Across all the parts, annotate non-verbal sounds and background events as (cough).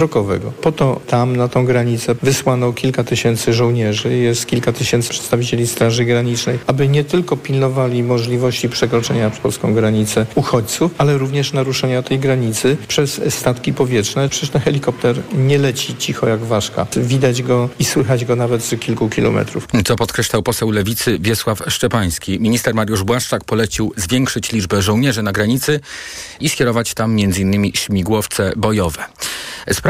rokowego. Po to tam na tą granicę wysłano kilka tysięcy żołnierzy, jest kilka tysięcy przedstawicieli Straży Granicznej, aby nie tylko pilnowali możliwości przekroczenia przez polską granicę uchodźców, ale również naruszenia tej granicy przez statki powietrzne. Przecież ten helikopter nie leci cicho jak ważka. Widać go i słychać go nawet z kilku kilometrów. Co podkreślał poseł Lewicy Wiesław Szczepański. Minister Mariusz Błaszczak polecił zwiększyć liczbę żołnierzy na granicy i skierować tam m.in. śmigłowce bojowe.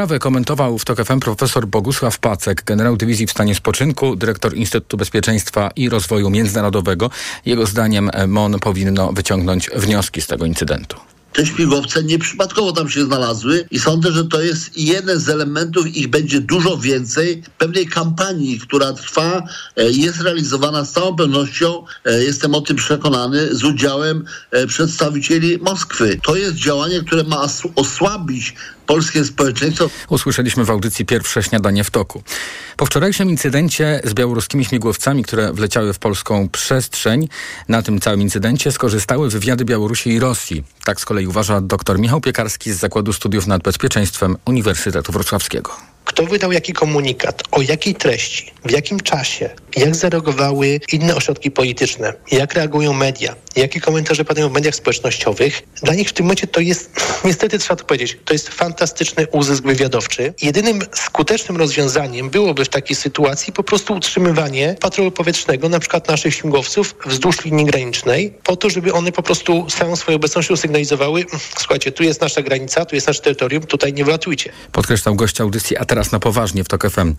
Sprawę komentował w TOK FM profesor Bogusław Pacek, generał dywizji w stanie spoczynku, dyrektor Instytutu Bezpieczeństwa i Rozwoju Międzynarodowego. Jego zdaniem MON powinno wyciągnąć wnioski z tego incydentu te śmigłowce nieprzypadkowo tam się znalazły i sądzę, że to jest jeden z elementów, ich będzie dużo więcej, pewnej kampanii, która trwa, e, jest realizowana z całą pewnością, e, jestem o tym przekonany, z udziałem e, przedstawicieli Moskwy. To jest działanie, które ma osłabić polskie społeczeństwo. Usłyszeliśmy w audycji pierwsze śniadanie w toku. Po wczorajszym incydencie z białoruskimi śmigłowcami, które wleciały w polską przestrzeń, na tym całym incydencie skorzystały wywiady Białorusi i Rosji. Tak z kolei uważa dr Michał Piekarski z Zakładu Studiów nad Bezpieczeństwem Uniwersytetu Wrocławskiego kto wydał jaki komunikat, o jakiej treści, w jakim czasie, jak zareagowały inne ośrodki polityczne, jak reagują media, jakie komentarze padają w mediach społecznościowych. Dla nich w tym momencie to jest, (laughs) niestety trzeba to powiedzieć, to jest fantastyczny uzysk wywiadowczy. Jedynym skutecznym rozwiązaniem byłoby w takiej sytuacji po prostu utrzymywanie patrolu powietrznego, na przykład naszych śmigłowców wzdłuż linii granicznej, po to, żeby one po prostu całą swoją obecnością sygnalizowały, słuchajcie, tu jest nasza granica, tu jest nasze terytorium, tutaj nie wlatujcie. Podkreślał gość audycji, teraz na poważnie w TOK FM.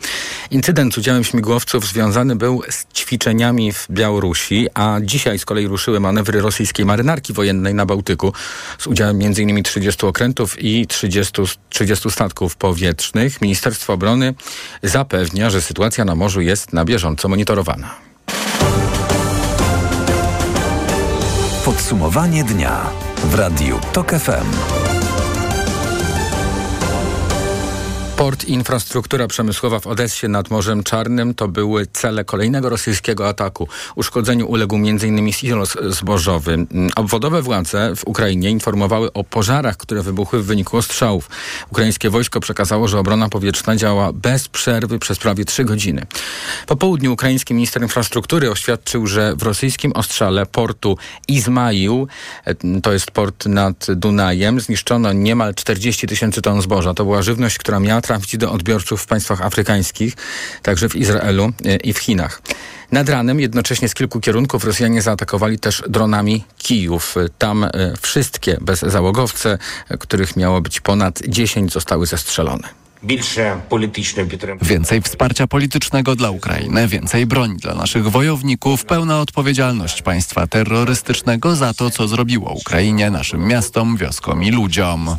Incydent z udziałem śmigłowców związany był z ćwiczeniami w Białorusi, a dzisiaj z kolei ruszyły manewry rosyjskiej marynarki wojennej na Bałtyku z udziałem m.in. 30 okrętów i 30, 30 statków powietrznych. Ministerstwo Obrony zapewnia, że sytuacja na morzu jest na bieżąco monitorowana. Podsumowanie dnia w Radiu TOK FM. Port i infrastruktura przemysłowa w Odessie nad Morzem Czarnym to były cele kolejnego rosyjskiego ataku. Uszkodzeniu uległ m.in. silos zbożowy. Obwodowe władze w Ukrainie informowały o pożarach, które wybuchły w wyniku ostrzałów. Ukraińskie wojsko przekazało, że obrona powietrzna działa bez przerwy przez prawie trzy godziny. Po południu ukraiński minister infrastruktury oświadczył, że w rosyjskim ostrzale portu Izmail, to jest port nad Dunajem, zniszczono niemal 40 tysięcy ton zboża. To była żywność, która miała trafić do odbiorców w państwach afrykańskich, także w Izraelu e, i w Chinach. Nad ranem jednocześnie z kilku kierunków Rosjanie zaatakowali też dronami Kijów. Tam e, wszystkie bezzałogowce, e, których miało być ponad 10, zostały zestrzelone. Więcej wsparcia politycznego dla Ukrainy, więcej broni dla naszych wojowników, pełna odpowiedzialność państwa terrorystycznego za to, co zrobiło Ukrainie, naszym miastom, wioskom i ludziom.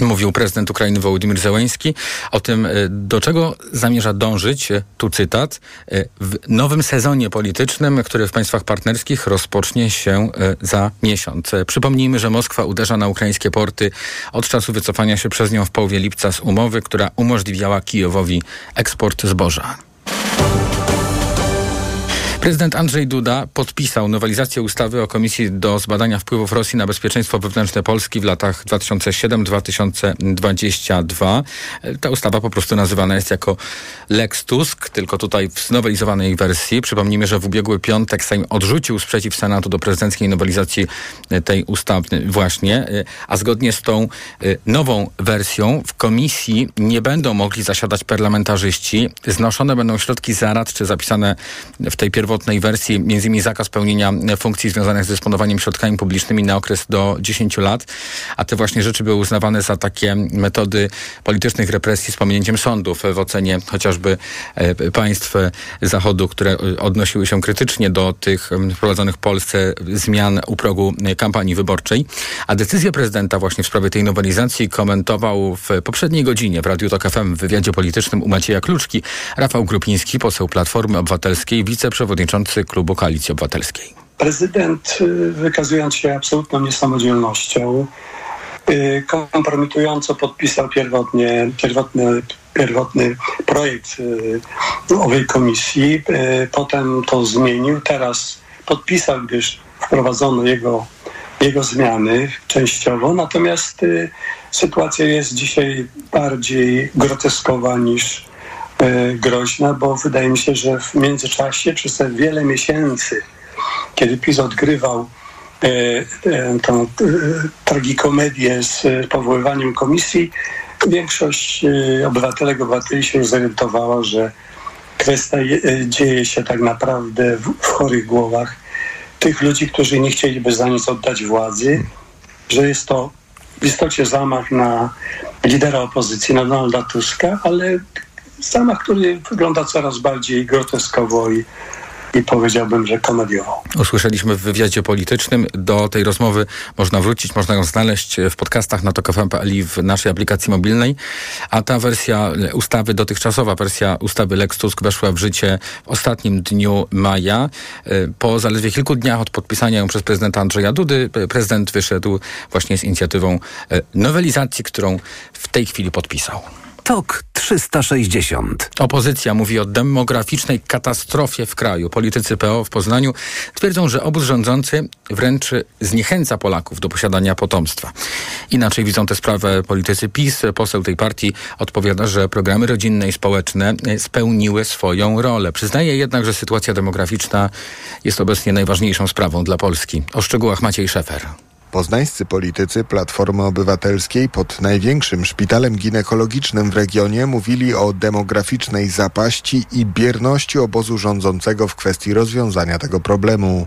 Mówił prezydent Ukrainy Wołodymyr Zełenski o tym, e, do czego zamierza dążyć, e, tu cytat, e, w nowym sezonie politycznym, który w państwach partnerskich rozpocznie się za miesiąc. Przypomnijmy, że Moskwa uderza na ukraińskie porty od czasu wycofania się przez nią w połowie lipca z umowy, która umożliwiała Kijowowi eksport zboża. Prezydent Andrzej Duda podpisał nowelizację ustawy o Komisji do zbadania wpływów Rosji na bezpieczeństwo wewnętrzne Polski w latach 2007-2022. Ta ustawa po prostu nazywana jest jako Lex Tusk, tylko tutaj w znowelizowanej wersji. Przypomnijmy, że w ubiegły piątek Sejm odrzucił sprzeciw Senatu do prezydenckiej nowelizacji tej ustawy właśnie, a zgodnie z tą y, nową wersją w komisji nie będą mogli zasiadać parlamentarzyści. Znoszone będą środki zaradcze zapisane w tej pierwotnej pierwotnej wersji, m.in. zakaz pełnienia funkcji związanych z dysponowaniem środkami publicznymi na okres do 10 lat, a te właśnie rzeczy były uznawane za takie metody politycznych represji z pominięciem sądów w ocenie chociażby e, państw Zachodu, które odnosiły się krytycznie do tych wprowadzonych w Polsce zmian u progu kampanii wyborczej. A decyzję prezydenta właśnie w sprawie tej nowelizacji komentował w poprzedniej godzinie w Radiu Tok FM w wywiadzie politycznym u Macieja Kluczki Rafał Grupiński, poseł Platformy Obywatelskiej, wiceprzewodniczący przewodniczący klubu Koalicji Obywatelskiej. Prezydent, y, wykazując się absolutną niesamodzielnością, y, kompromitująco podpisał pierwotnie, pierwotny, pierwotny projekt y, owej komisji, potem to zmienił, teraz podpisał, gdyż wprowadzono jego, jego zmiany częściowo, natomiast sytuacja jest dzisiaj bardziej groteskowa niż groźna, bo wydaje mi się, że w międzyczasie przez te wiele miesięcy, kiedy PiS odgrywał e, e, tą e, tragikomedię z e, powoływaniem komisji, większość e, obywatelek, obywateli się już zorientowała, że kwestia je- e, dzieje się tak naprawdę w chorych głowach tych ludzi, którzy nie chcieliby za nic oddać władzy, że jest to w istocie zamach na lidera opozycji, na Donalda Tuska, ale zamach, który wygląda coraz bardziej groteskowo i, i powiedziałbym, że komediowo. Usłyszeliśmy w wywiadzie politycznym. Do tej rozmowy można wrócić, można ją znaleźć w podcastach na tokfm.pl i w naszej aplikacji mobilnej. A ta wersja ustawy, dotychczasowa wersja ustawy Lex Tusk weszła w życie w ostatnim dniu maja. Y, Po zaledwie kilku dniach od podpisania ją przez prezydenta Andrzeja Dudy, prezydent wyszedł właśnie z inicjatywą y, nowelizacji, którą w tej chwili podpisał. TOK 360. Opozycja mówi o demograficznej katastrofie w kraju. Politycy PO w Poznaniu twierdzą, że obóz rządzący wręcz zniechęca Polaków do posiadania potomstwa. Inaczej widzą tę sprawę politycy PiS. Poseł tej partii odpowiada, że programy rodzinne i społeczne spełniły swoją rolę. Przyznaje jednak, że sytuacja demograficzna jest obecnie najważniejszą sprawą dla Polski. O szczegółach Maciej Szefer. Poznańscy politycy Platformy Obywatelskiej pod największym szpitalem ginekologicznym w regionie mówili o demograficznej zapaści i bierności obozu rządzącego w kwestii rozwiązania tego problemu.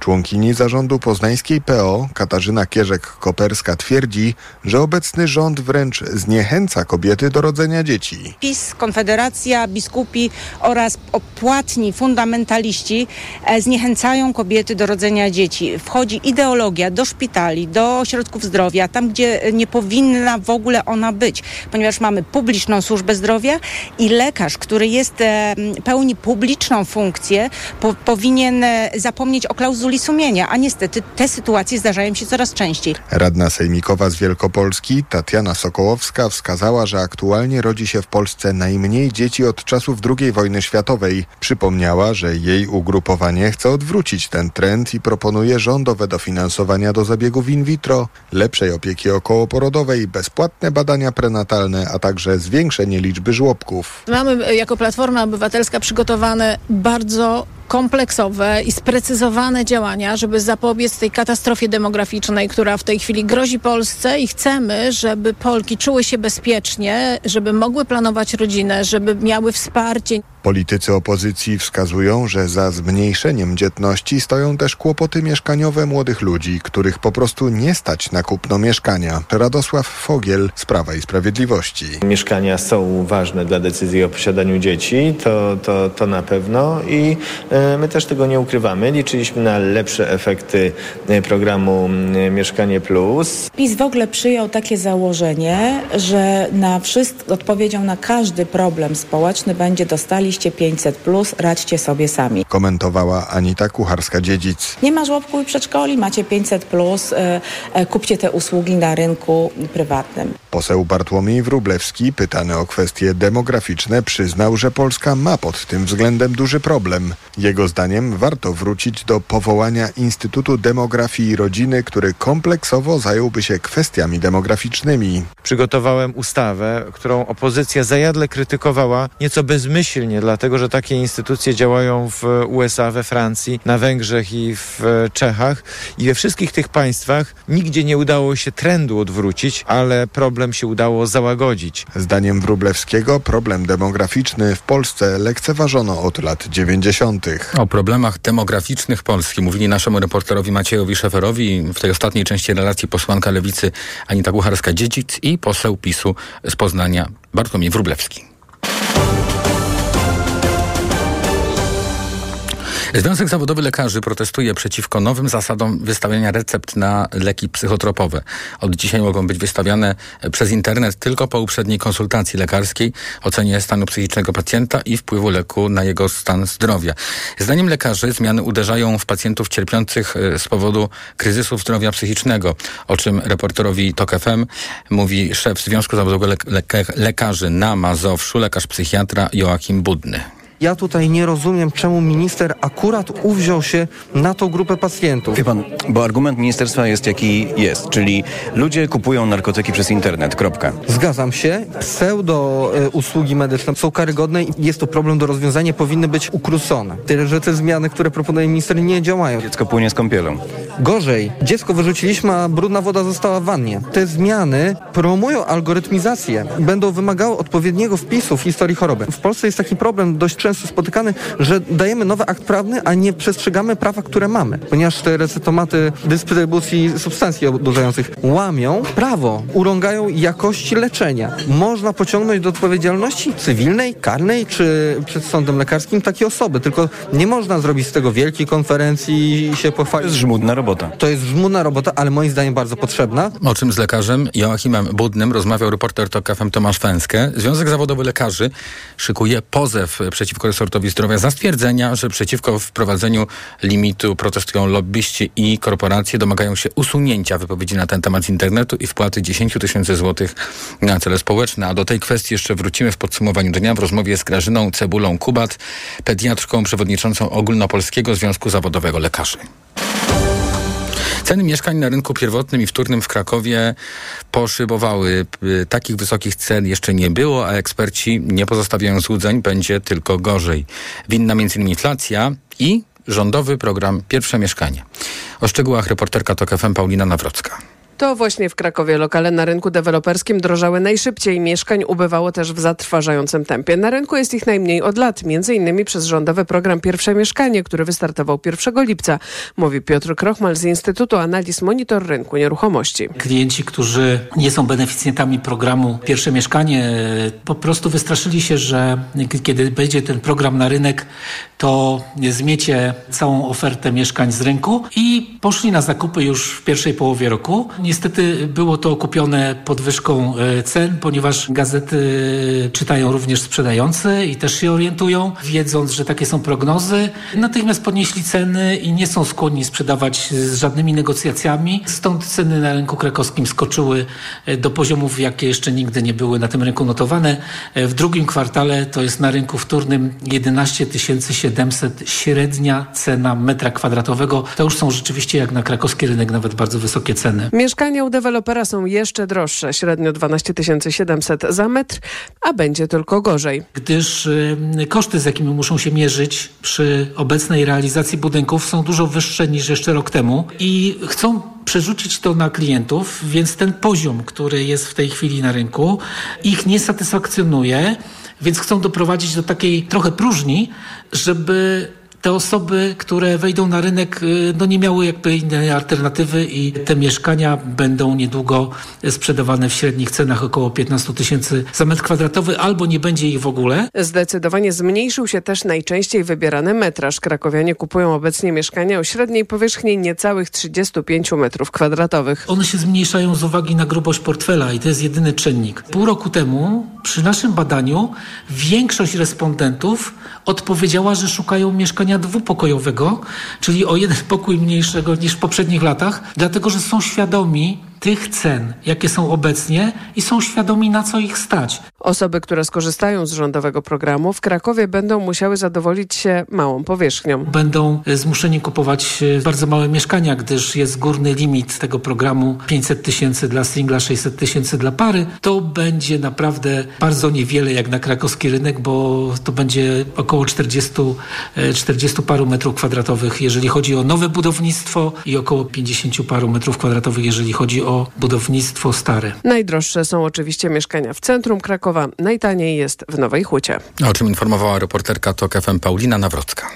Członkini zarządu poznańskiej PO Katarzyna Kierzek-Koperska twierdzi, że obecny rząd wręcz zniechęca kobiety do rodzenia dzieci. PiS, Konfederacja, biskupi oraz opłatni fundamentaliści e, zniechęcają kobiety do rodzenia dzieci. Wchodzi ideologia do szpitali, do ośrodków zdrowia, tam gdzie nie powinna w ogóle ona być, ponieważ mamy publiczną służbę zdrowia i lekarz, który jest, e, pełni publiczną funkcję, po, powinien e, zapomnieć o klauzuli sumienia, a niestety te sytuacje zdarzają się coraz częściej. Radna sejmikowa z Wielkopolski Tatiana Sokołowska wskazała, że aktualnie rodzi się w Polsce najmniej dzieci od czasów II wojny światowej. Przypomniała, że jej ugrupowanie chce odwrócić ten trend i proponuje rządowe dofinansowania do zabiegów in vitro, lepszej opieki okołoporodowej, bezpłatne badania prenatalne, a także zwiększenie liczby żłobków. Mamy jako Platforma Obywatelska przygotowane bardzo kompleksowe i sprecyzowane działania, żeby zapobiec tej katastrofie demograficznej, która w tej chwili grozi Polsce i chcemy, żeby Polki czuły się bezpiecznie, żeby mogły planować rodzinę, żeby miały wsparcie. Politycy opozycji wskazują, że za zmniejszeniem dzietności stoją też kłopoty mieszkaniowe młodych ludzi, których po prostu nie stać na kupno mieszkania. Radosław Fogiel z Prawa i Sprawiedliwości. Mieszkania są ważne dla decyzji o posiadaniu dzieci, to, to, to na pewno i e, my też tego nie ukrywamy. Liczyliśmy na lepsze efekty e, programu Mieszkanie Plus. PiS w ogóle przyjął takie założenie, że na wszystko, odpowiedzią na każdy problem społeczny będzie dostaliście 500 plus, radźcie sobie sami. Komentowała Anita Kucharska-Dziedzic. Nie ma żłobku i przedszkoli, macie 500 plus, e, e, kupcie te usługi na rynku prywatnym. Poseł Bartłomiej Wróblewski, pytany o kwestie demograficzne, przyznał, że Polska ma pod tym względem duży problem. Jego zdaniem warto wrócić do powołania Instytutu Demografii i Rodziny, który kompleksowo zająłby się kwestiami demograficznymi. Przygotowałem ustawę, którą opozycja zajadle krytykowała nieco bezmyślnie, dlatego że takie instytucje działają w USA, we Francji, na Węgrzech i w Czechach. I we wszystkich tych państwach nigdzie nie udało się trendu odwrócić, ale problem się udało załagodzić. Zdaniem Wróblewskiego problem demograficzny w Polsce lekceważono od lat 90. O problemach demograficznych Polski mówili naszemu reporterowi Maciejowi Szeferowi w tej ostatniej części relacji posłanka Lewicy Anita Kucharska-Dziedzic i poseł PiSu z Poznania Bartłomiej Wróblewski. Związek Zawodowy Lekarzy protestuje przeciwko nowym zasadom wystawiania recept na leki psychotropowe. Od dzisiaj mogą być wystawiane przez internet tylko po uprzedniej konsultacji lekarskiej, ocenie stanu psychicznego pacjenta i wpływu leku na jego stan zdrowia. Zdaniem lekarzy zmiany uderzają w pacjentów cierpiących e, z powodu kryzysu zdrowia psychicznego, o czym reporterowi TOK FM mówi szef Związku Zawodowego Le- Le- Lekarzy na Mazowszu, lekarz psychiatra Joachim Budny. Ja tutaj nie rozumiem, czemu minister akurat uwziął się na tą grupę pacjentów. Wie pan, bo argument ministerstwa jest jaki jest, czyli ludzie kupują narkotyki przez internet, kropka. Zgadzam się. Pseudo e, usługi medyczne są karygodne i jest to problem do rozwiązania, powinny być ukrócone. Tyle, że te zmiany, które proponuje minister nie działają. Dziecko płynie z kąpielą. Gorzej, dziecko wyrzuciliśmy, a brudna woda została w wannie. Te zmiany promują algorytmizację, będą wymagały odpowiedniego wpisu w historii choroby. W Polsce jest taki problem dość często spotykany, że dajemy nowy akt prawny, a nie przestrzegamy prawa, które mamy. Ponieważ te recytomaty dystrybucji substancji odurzających łamią prawo, urągają jakości leczenia. Można pociągnąć do odpowiedzialności cywilnej, karnej czy przed sądem lekarskim takie osoby, tylko nie można zrobić z tego wielkiej konferencji i się pochwalić. To jest żmudna robota. To jest żmudna robota, ale moim zdaniem bardzo potrzebna. O czym z lekarzem Joachimem Budnym rozmawiał reporter TOK FM Tomasz Fęskę. Związek Zawodowy Lekarzy szykuje pozew przeciwko resortowi zdrowia za stwierdzenia, że przeciwko wprowadzeniu limitu protestują lobbyści i korporacje. Domagają się usunięcia wypowiedzi na ten temat z internetu i wpłaty 10 tysięcy złotych na cele społeczne. A do tej kwestii jeszcze wrócimy w podsumowaniu dnia w rozmowie z Grażyną Cebulą Kubat, pediatrką przewodniczącą Ogólnopolskiego Związku Zawodowego Lekarzy. Ceny mieszkań na rynku pierwotnym i wtórnym w Krakowie poszybowały. Takich wysokich cen jeszcze nie było, a eksperci nie pozostawiają złudzeń, będzie tylko gorzej. Winna m.in. inflacja i rządowy program Pierwsze Mieszkanie. O szczegółach reporterka TOK FM Paulina Nawrocka. To właśnie w Krakowie lokale na rynku deweloperskim drożały najszybciej. Mieszkań ubywało też w zatrważającym tempie. Na rynku jest ich najmniej od lat, między innymi przez rządowy program Pierwsze Mieszkanie, który wystartował 1 lipca, mówi Piotr Krochmal z Instytutu Analiz Monitor Rynku Nieruchomości. Klienci, którzy nie są beneficjentami programu Pierwsze Mieszkanie, po prostu wystraszyli się, że kiedy będzie ten program na rynek, to zmiecie całą ofertę mieszkań z rynku i poszli na zakupy już w pierwszej połowie roku. Niestety było to okupione podwyżką cen, ponieważ gazety czytają również sprzedający i też się orientują, wiedząc, że takie są prognozy. Natychmiast podnieśli ceny i nie są skłonni sprzedawać z żadnymi negocjacjami. Stąd ceny na rynku krakowskim skoczyły do poziomów, jakie jeszcze nigdy nie były na tym rynku notowane. W drugim kwartale to jest na rynku wtórnym 11 700 średnia cena metra kwadratowego. To już są rzeczywiście jak na krakowski rynek nawet bardzo wysokie ceny. Mieszkania u dewelopera są jeszcze droższe, średnio 12 700 za metr, a będzie tylko gorzej. Gdyż y, koszty, z jakimi muszą się mierzyć przy obecnej realizacji budynków są dużo wyższe niż jeszcze rok temu i chcą przerzucić to na klientów, więc ten poziom, który jest w tej chwili na rynku, ich nie satysfakcjonuje, więc chcą doprowadzić do takiej trochę próżni, żeby te osoby, które wejdą na rynek, no nie miały jakby innej alternatywy i te mieszkania będą niedługo sprzedawane w średnich cenach około 15 tysięcy za metr kwadratowy, albo nie będzie ich w ogóle. Zdecydowanie zmniejszył się też najczęściej wybierany metraż. Krakowianie kupują obecnie mieszkania o średniej powierzchni niecałych 35 metrów kwadratowych. One się zmniejszają z uwagi na grubość portfela i to jest jedyny czynnik. Pół roku temu przy naszym badaniu większość respondentów odpowiedziała, że szukają mieszkania dwupokojowego, czyli o jeden pokój mniejszego niż w poprzednich latach, dlatego że są świadomi tych cen, jakie są obecnie i są świadomi, na co ich stać. Osoby, które skorzystają z rządowego programu w Krakowie będą musiały zadowolić się małą powierzchnią. Będą zmuszeni kupować bardzo małe mieszkania, gdyż jest górny limit tego programu 500 tysięcy dla singla, 600 tysięcy dla pary. To będzie naprawdę bardzo niewiele jak na krakowski rynek, bo to będzie około 40, 40 paru metrów kwadratowych, jeżeli chodzi o nowe budownictwo i około 50 paru metrów kwadratowych, jeżeli chodzi o budownictwo stare. Najdroższe są oczywiście mieszkania w centrum Krakowa, najtaniej jest w Nowej Hucie. O czym informowała reporterka TOK FM Paulina Nawrocka.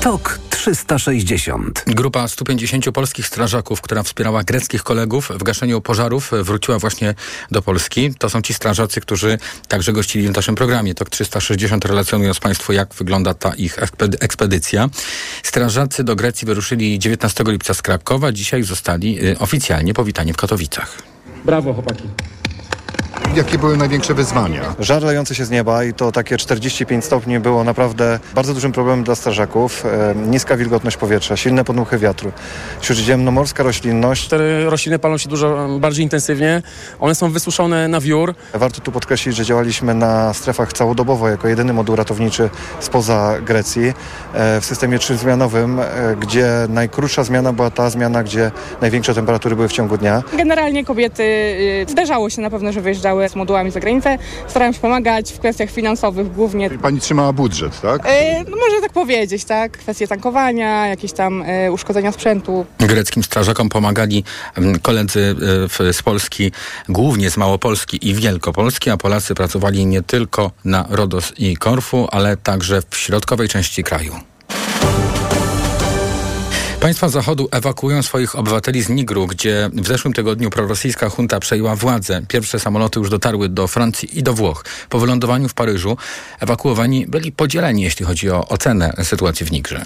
TOK 360. Grupa 150 polskich strażaków, która wspierała greckich kolegów w gaszeniu pożarów, wróciła właśnie do Polski. To są ci strażacy, którzy także gościli w naszym programie. TOK 360 relacjonując Państwu, jak wygląda ta ich ekspedycja. Strażacy do Grecji wyruszyli 19 lipca z Krakowa. Dzisiaj zostali oficjalnie powitani w Katowicach. Brawo, chłopaki. Jakie były największe wyzwania? Żar lejący się z nieba i to takie 45 stopni było naprawdę bardzo dużym problemem dla strażaków. E, niska wilgotność powietrza, silne podmuchy wiatru, śródziemnomorska roślinność. Te rośliny palą się dużo bardziej intensywnie. One są wysuszone na wiór. Warto tu podkreślić, że działaliśmy na strefach całodobowo jako jedyny moduł ratowniczy spoza Grecji e, w systemie trzyzmianowym, e, gdzie najkrótsza zmiana była ta zmiana, gdzie największe temperatury były w ciągu dnia. Generalnie kobiety y, zdarzało się na pewno, że wyjeżdżały z modułami za granicę. Starają się pomagać w kwestiach finansowych głównie. Pani trzymała budżet, tak? E, no można tak powiedzieć, tak? Kwestie tankowania, jakieś tam e, uszkodzenia sprzętu. Greckim strażakom pomagali koledzy e, w- z Polski, głównie z Małopolski i Wielkopolski, a Polacy pracowali nie tylko na Rodos i Korfu, ale także w środkowej części kraju. Państwa Zachodu ewakuują swoich obywateli z Nigru, gdzie w zeszłym tygodniu prorosyjska junta przejęła władzę. Pierwsze samoloty już dotarły do Francji i do Włoch. Po wylądowaniu w Paryżu ewakuowani byli podzieleni, jeśli chodzi o ocenę sytuacji w Nigrze.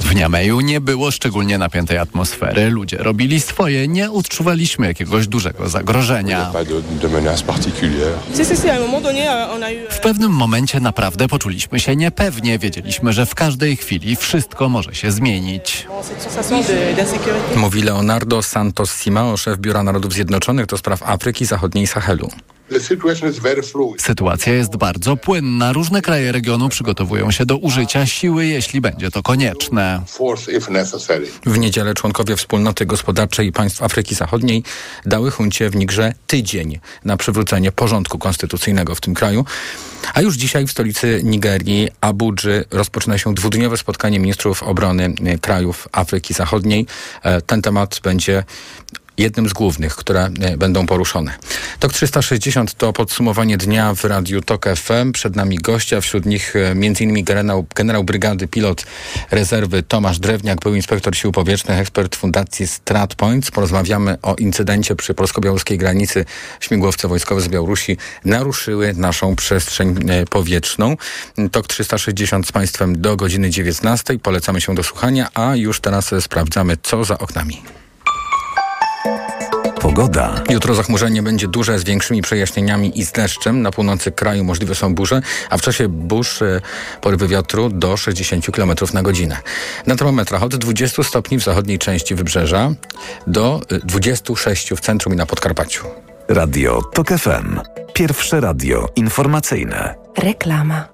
W Niameju nie było szczególnie napiętej atmosfery. Ludzie robili swoje, nie odczuwaliśmy jakiegoś dużego zagrożenia. W pewnym momencie naprawdę poczuliśmy się niepewnie. Wiedzieliśmy, że w każdej chwili wszystko może się zmienić. Mówi Leonardo Santos Simao, szef Biura Narodów Zjednoczonych do spraw Afryki Zachodniej i Sahelu. Sytuacja jest bardzo płynna. Różne kraje regionu przygotowują się do użycia siły, jeśli będzie to konieczne. W niedzielę członkowie Wspólnoty Gospodarczej Państw Afryki Zachodniej dały huncie w Nigrze tydzień na przywrócenie porządku konstytucyjnego w tym kraju. A już dzisiaj w stolicy Nigerii, Abudży, rozpoczyna się dwudniowe spotkanie ministrów obrony krajów Afryki Zachodniej. E, Ten temat będzie jednym z głównych, które e, będą poruszone. TOK 360 to podsumowanie dnia w Radiu TOK FM. Przed nami gościa, wśród nich e, m.in. generał, generał brygady, pilot rezerwy Tomasz Drewniak, był inspektor sił powietrznych, ekspert Fundacji StratPoints. Porozmawiamy o incydencie przy polsko-białoruskiej granicy. Śmigłowce wojskowe z Białorusi naruszyły naszą przestrzeń e, powietrzną. TOK 360 z Państwem do godziny 19. Polecamy się do słuchania, a już teraz sprawdzamy, co za oknami. Pogoda. Jutro zachmurzenie będzie duże z większymi przejaśnieniami i z deszczem. Na północy kraju możliwe są burze, a w czasie burz e, porywy wiatru do 60 km na godzinę. Na termometrach od 20 stopni w zachodniej części wybrzeża do e, 26 w centrum i na Podkarpaciu. Radio TOK FM. Pierwsze radio informacyjne. Reklama.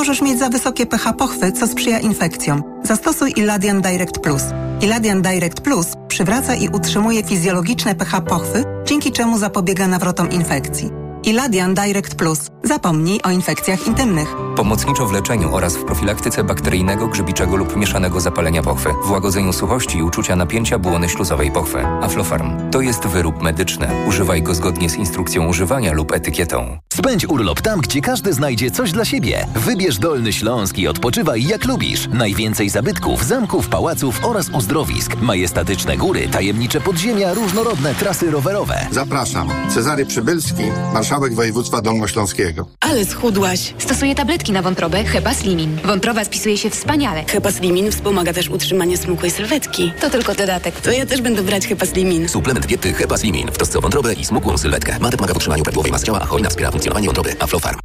możesz mieć za wysokie pH pochwy, co sprzyja infekcjom. Zastosuj Iladian Direct Plus. Iladian Direct Plus przywraca i utrzymuje fizjologiczne pH pochwy, dzięki czemu zapobiega nawrotom infekcji. Iladian Direct Plus. Zapomnij o infekcjach intymnych. Pomocniczo w leczeniu oraz w profilaktyce bakteryjnego, grzybiczego lub mieszanego zapalenia pochwy, w łagodzeniu suchości i uczucia napięcia błony śluzowej pochwy. Aflofarm to jest wyrób medyczny. Używaj go zgodnie z instrukcją używania lub etykietą. Spędź urlop tam, gdzie każdy znajdzie coś dla siebie. Wybierz Dolny Śląsk i odpoczywaj jak lubisz. Najwięcej zabytków, zamków, pałaców oraz uzdrowisk. Majestatyczne góry, tajemnicze podziemia, różnorodne trasy rowerowe. Zapraszam. Cezary Przybylski, marszałek województwa dolnośląskiego. Ale schudłaś. Stosuję tabletki na wątrobę Hepa Slimin. Wątroba spisuje się wspaniale. Hepa Slimin wspomaga też utrzymanie smukłej sylwetki. To tylko dodatek. To ja też będę brać Hepa Slimin. Suplement diety Hepa Slimin w trosce o wątrobę i smukłą sylwetkę. Mate pomaga w utrzymaniu prawidłowej masy ciała, a hojna wspiera funkcjonowanie wątroby. Aflofarm.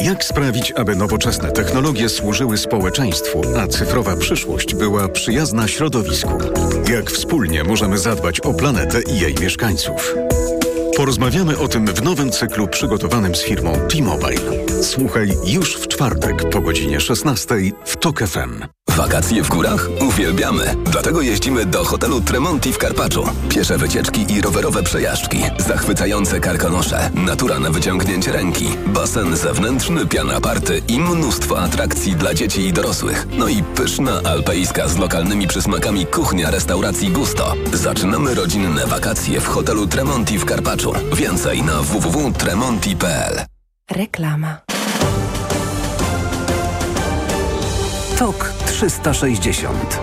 Jak sprawić, aby nowoczesne technologie służyły społeczeństwu, a cyfrowa przyszłość była przyjazna środowisku? Jak wspólnie możemy zadbać o planetę i jej mieszkańców? Porozmawiamy o tym w nowym cyklu przygotowanym z firmą T-Mobile. Słuchaj już w czwartek po godzinie 16 w TOK FM. Wakacje w górach? Uwielbiamy. Dlatego jeździmy do hotelu Tremonti w Karpaczu. Piesze wycieczki i rowerowe przejażdżki. Zachwycające karkonosze. Natura na wyciągnięcie ręki. Basen zewnętrzny, piana party i mnóstwo atrakcji dla dzieci i dorosłych. No i pyszna alpejska z lokalnymi przysmakami kuchnia restauracji Gusto. Zaczynamy rodzinne wakacje w hotelu Tremonti w Karpaczu. Więcej na www.tremonti.pl Reklama. TOK 360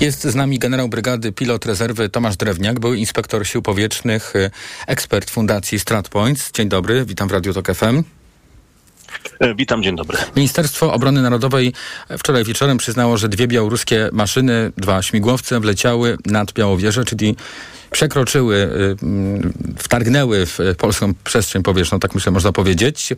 Jest z nami generał brygady, pilot rezerwy Tomasz Drewniak, były inspektor sił powietrznych, y, ekspert Fundacji StratPoints. Dzień dobry, witam w Radiu Tok FM. E, Witam, dzień dobry. Ministerstwo Obrony Narodowej wczoraj wieczorem przyznało, że dwie białoruskie maszyny, dwa śmigłowce wleciały nad Białowieżę, czyli przekroczyły, y, mm, wtargnęły w polską przestrzeń powietrzną, tak myślę można powiedzieć.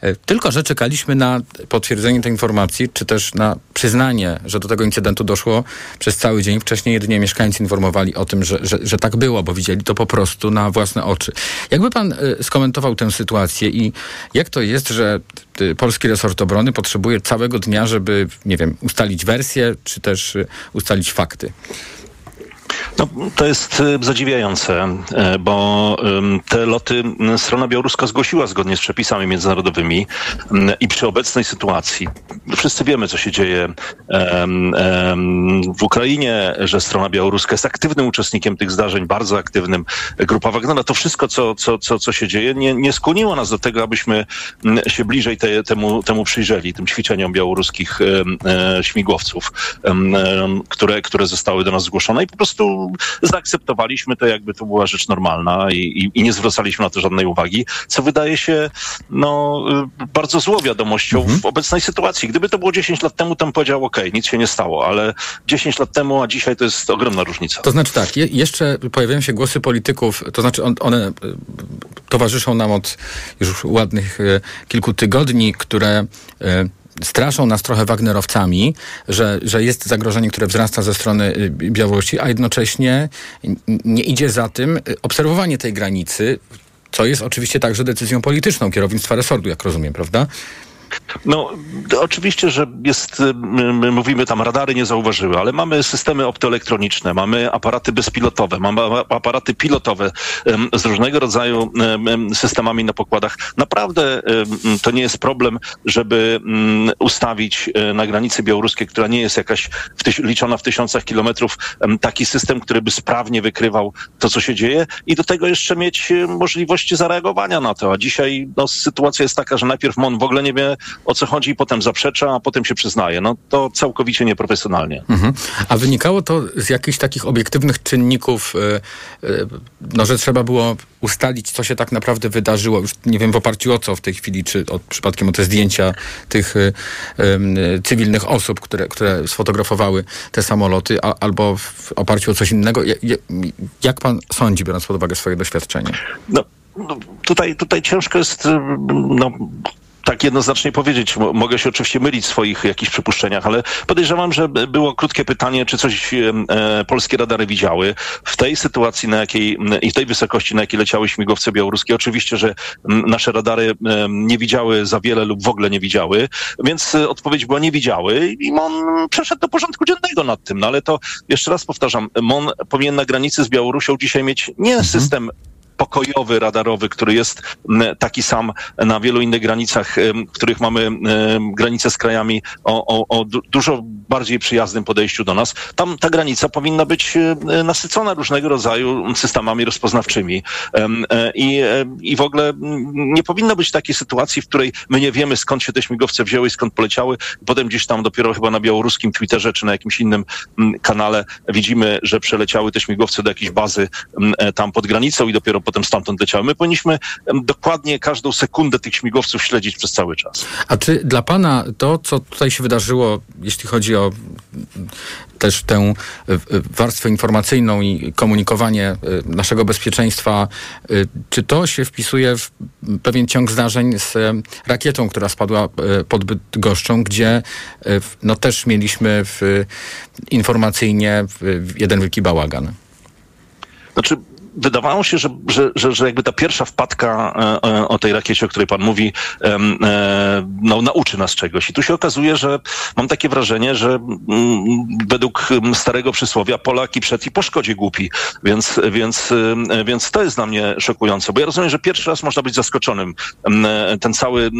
E, Tylko, że czekaliśmy na potwierdzenie tej informacji, czy też na przyznanie, że do tego incydentu doszło przez cały dzień. Wcześniej jedynie mieszkańcy informowali o tym, że, że, że tak było, bo widzieli to po prostu na własne oczy. Jakby pan y, skomentował tę sytuację i jak to jest, że y, polski resort obrony potrzebuje całego dnia, żeby, nie wiem, ustalić wersję, czy też y, ustalić fakty? No, to jest e, zadziwiające, e, bo te loty m, strona białoruska zgłosiła zgodnie z przepisami międzynarodowymi i przy obecnej sytuacji, wszyscy wiemy, co się dzieje w Ukrainie, że strona białoruska jest aktywnym uczestnikiem tych zdarzeń, bardzo aktywnym. Grupa Wagnera, to wszystko, co, co, co, co się dzieje, nie, nie skłoniło nas do tego, abyśmy się bliżej te, temu, temu przyjrzeli, tym ćwiczeniom białoruskich śmigłowców, które, które zostały do nas zgłoszone i po prostu zaakceptowaliśmy to, jakby to była rzecz normalna i, i, i nie zwracaliśmy na to żadnej uwagi, co wydaje się no, y, bardzo złą wiadomością w obecnej sytuacji. Gdyby to było 10 lat temu, to bym powiedział, ok, nic się nie stało, ale 10 lat temu, a dzisiaj to jest ogromna różnica. To znaczy tak, je, jeszcze pojawiają się głosy polityków, to znaczy on, one y, towarzyszą nam od już ładnych y, kilku tygodni, które straszą nas trochę Wagnerowcami, że, że jest zagrożenie, które wzrasta ze strony y, Białorusi, a jednocześnie nie idzie za tym y, obserwowanie tej granicy, co jest oczywiście także decyzją polityczną kierownictwa resortu, jak rozumiem, prawda? No, oczywiście, że jest, y, my mówimy tam, radary nie zauważyły, ale mamy systemy optoelektroniczne, mamy aparaty bezpilotowe, mamy aparaty pilotowe z różnego rodzaju em, em, systemami na pokładach. Naprawdę to nie jest problem, żeby mm, ustawić e, na granicy białoruskiej, która nie jest jakaś w tyś, liczona w tysiącach kilometrów, taki system, który by sprawnie wykrywał to, co się dzieje i do tego jeszcze mieć e, możliwości zareagowania na to. A dzisiaj no, sytuacja jest taka, że najpierw MON w ogóle nie wie, o co chodzi, potem zaprzecza, a potem się przyznaje. No to całkowicie nieprofesjonalnie. Mhm. A wynikało to z jakichś takich obiektywnych czynników, y, y, no, że trzeba było ustalić, co się tak naprawdę wydarzyło. Już nie wiem w oparciu o co w tej chwili, czy o, przypadkiem o te zdjęcia tych y, cywilnych osób, które, które sfotografowały te samoloty, a, albo w oparciu o coś innego. Ja- ja- Jak pan sądzi, biorąc pod uwagę swoje doświadczenie? No, no, tutaj, tutaj ciężko jest no, tak jednoznacznie powiedzieć. Mo- Mogę się oczywiście mylić w swoich jakichś przypuszczeniach, ale podejrzewam, że było krótkie pytanie, czy coś e, polskie radary widziały. W tej sytuacji, na jakiej i w tej wysokości, na jakiej leciały śmigłowce białoruskie, oczywiście, że nasze radary nie widziały za wiele lub w ogóle nie widziały, więc e, odpowiedź była nie widziały i MON przeszedł do porządku dziennego nad tym. No ale to jeszcze raz powtarzam, MON powinien na granicy z Białorusią dzisiaj mieć nie system pokojowy, radarowy, który jest m, taki sam na wielu innych granicach, których mamy granice z krajami o, o, o du- dużo bardziej przyjaznym podejściu do nas. Tam ta granica powinna być e, nasycona różnego rodzaju systemami rozpoznawczymi. E, I, e, I w ogóle mm, nie powinno być takiej sytuacji, w której my nie wiemy, skąd się te śmigłowce wzięły i skąd poleciały. Potem gdzieś tam dopiero chyba na białoruskim Twitterze czy na jakimś innym mm, kanale widzimy, że przeleciały te śmigłowce do jakiejś bazy mm, tam pod granicą i dopiero potem stamtąd leciały. My powinniśmy dokładnie każdą sekundę tych śmigłowców śledzić przez cały czas. A czy dla pana to, co tutaj się wydarzyło, jeśli chodzi o też tę y, y, warstwę informacyjną i komunikowanie y, naszego bezpieczeństwa, czy to się wpisuje w pewien ciąg zdarzeń z rakietą, która spadła pod Bydgoszczą, gdzie no też mieliśmy w, informacyjnie jeden wielki bałagan? Znaczy, wydawało się, że, że, że, że jakby ta pierwsza wpadka o tej rakiecie, o której pan mówi, no, nauczy nas czegoś. I tu się okazuje, że mam takie wrażenie, że mm, według starego przysłowia Polak i przed i po szkodzie głupi. Więc, więc, więc to jest dla mnie szokujące, bo ja rozumiem, że pierwszy raz można być zaskoczonym. Ten cały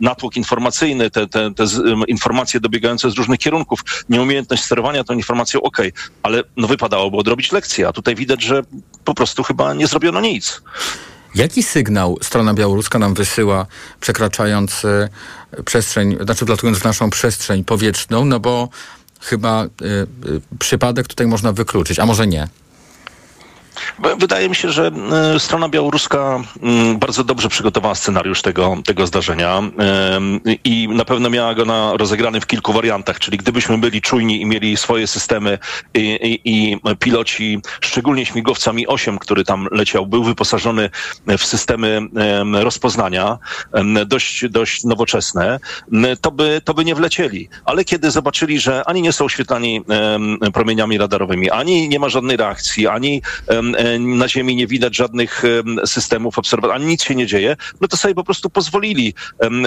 natłok informacyjny, te, te, te informacje dobiegające z różnych kierunków, nieumiejętność sterowania tą informacją, ok, ale no wypadałoby odrobić lekcję, a tutaj widać, że po prostu chyba nie zrobiono nic. Jaki sygnał strona białoruska nam wysyła, przekraczając e, przestrzeń, znaczy wlatując w naszą przestrzeń powietrzną, no bo chyba y, y, przypadek tutaj można wykluczyć, a może nie? Wydaje mi się, że e, strona białoruska bardzo dobrze przygotowała scenariusz tego, tego zdarzenia i na pewno miała go na, rozegrany w kilku wariantach, czyli gdybyśmy byli czujni i mieli swoje systemy i, i, i piloci, szczególnie śmigłowca Mi-8, który tam leciał, był wyposażony w systemy rozpoznania dość, dość nowoczesne, to by, to by nie wlecieli. Ale kiedy zobaczyli, że ani nie są oświetlani promieniami radarowymi, ani nie ma żadnej reakcji, ani na Ziemi nie widać żadnych systemów obserwacji, ani nic się nie dzieje, no to sobie po prostu pozwolili.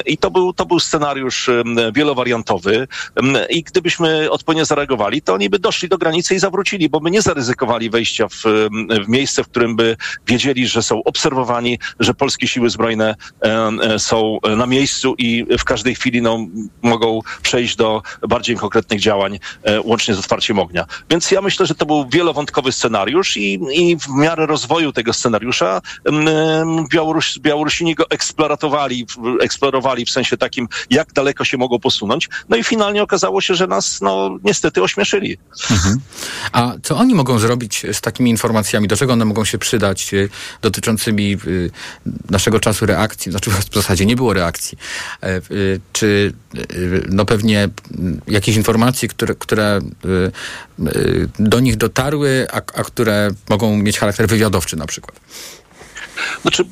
I to był, to był scenariusz wielowariantowy i gdybyśmy odpowiednio zareagowali, to oni by doszli do granicy i zawrócili, bo by nie zaryzykowali wejścia w, w miejsce, w którym by wiedzieli, że są obserwowani, że polskie siły zbrojne e, są na miejscu i w każdej chwili no, mogą przejść do bardziej konkretnych działań, e, łącznie z otwarciem ognia. Więc ja myślę, że to był wielowątkowy scenariusz i, i w miarę rozwoju tego scenariusza Białoruś, Białorusini go eksplorowali, eksplorowali w sensie takim, jak daleko się mogą posunąć. No i finalnie okazało się, że nas no, niestety ośmieszyli. Mhm. A co oni mogą zrobić z takimi informacjami? Do czego one mogą się przydać y, dotyczącymi y, naszego czasu reakcji? Znaczy w zasadzie nie było reakcji. E, y, czy no pewnie jakieś informacje, które, które do nich dotarły, a, a które mogą mieć charakter wywiadowczy na przykład? Znaczy,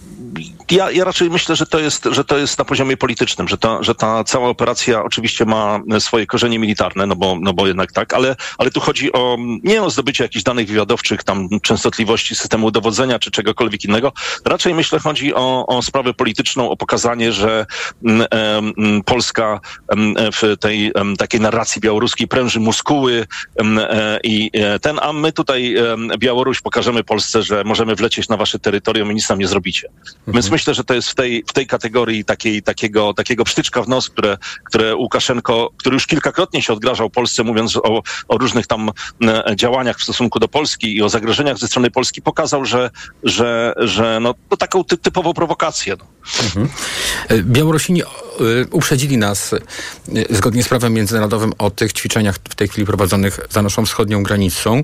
ja, ja raczej myślę, że to jest, że to jest na poziomie politycznym, że ta, że ta cała operacja oczywiście ma swoje korzenie militarne, no bo, no bo jednak tak, ale, ale tu chodzi o nie o zdobycie jakichś danych wywiadowczych, tam częstotliwości systemu dowodzenia czy czegokolwiek innego. Raczej myślę chodzi o, o sprawę polityczną, o pokazanie, że m, mm, m, Polska m, w tej takiej narracji białoruskiej pręży muskuły e, i e, ten, a my tutaj Białoruś pokażemy Polsce, że możemy wlecieć na wasze terytorium i nic nam nie zrobicie. Mhm. Więc myślę, że to jest w tej, w tej kategorii takiej, takiego, takiego psztyczka w nos, które, które Łukaszenko, który już kilkakrotnie się odgrażał Polsce, mówiąc o, o różnych tam e, działaniach w stosunku do Polski i o zagrożeniach ze strony Polski, pokazał, że, że, że no, to taką ty, typową prowokację. No. Mhm. E, Białorusini e, uprzedzili nas zgodnie z prawem międzynarodowym o tych ćwiczeniach w tej chwili prowadzonych za naszą wschodnią granicą.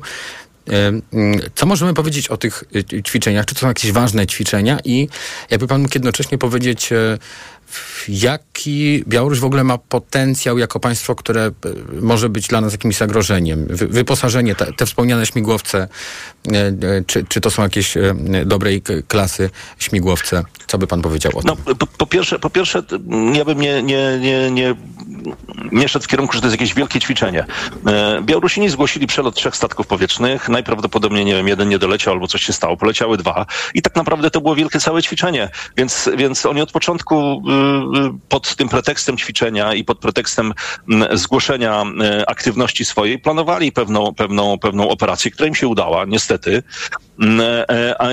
Co możemy powiedzieć o tych y, ćwiczeniach? Czy to są jakieś ważne ćwiczenia? I jakby pan mógł jednocześnie powiedzieć, e, jaki Białoruś w ogóle ma potencjał jako państwo, które e, może być dla nas jakimś zagrożeniem? Wyposażenie, te, te wspomniane śmigłowce, e, czy, czy to są jakieś dobrej klasy śmigłowce? Co by pan powiedział o tym? No, po, po, pierwsze, po pierwsze, ja bym nie, nie, nie, nie, nie szedł w kierunku, że to jest jakieś wielkie ćwiczenie. E, Białorusini zgłosili przelot trzech statków powietrznych. Najprawdopodobniej, nie wiem, jeden nie doleciał albo coś się stało. Poleciały dwa. I tak naprawdę to było wielkie całe ćwiczenie. Więc, więc oni od początku pod tym pretekstem ćwiczenia i pod pretekstem zgłoszenia y, aktywności swojej planowali pewną, pewną, pewną operację, która im się udała, niestety.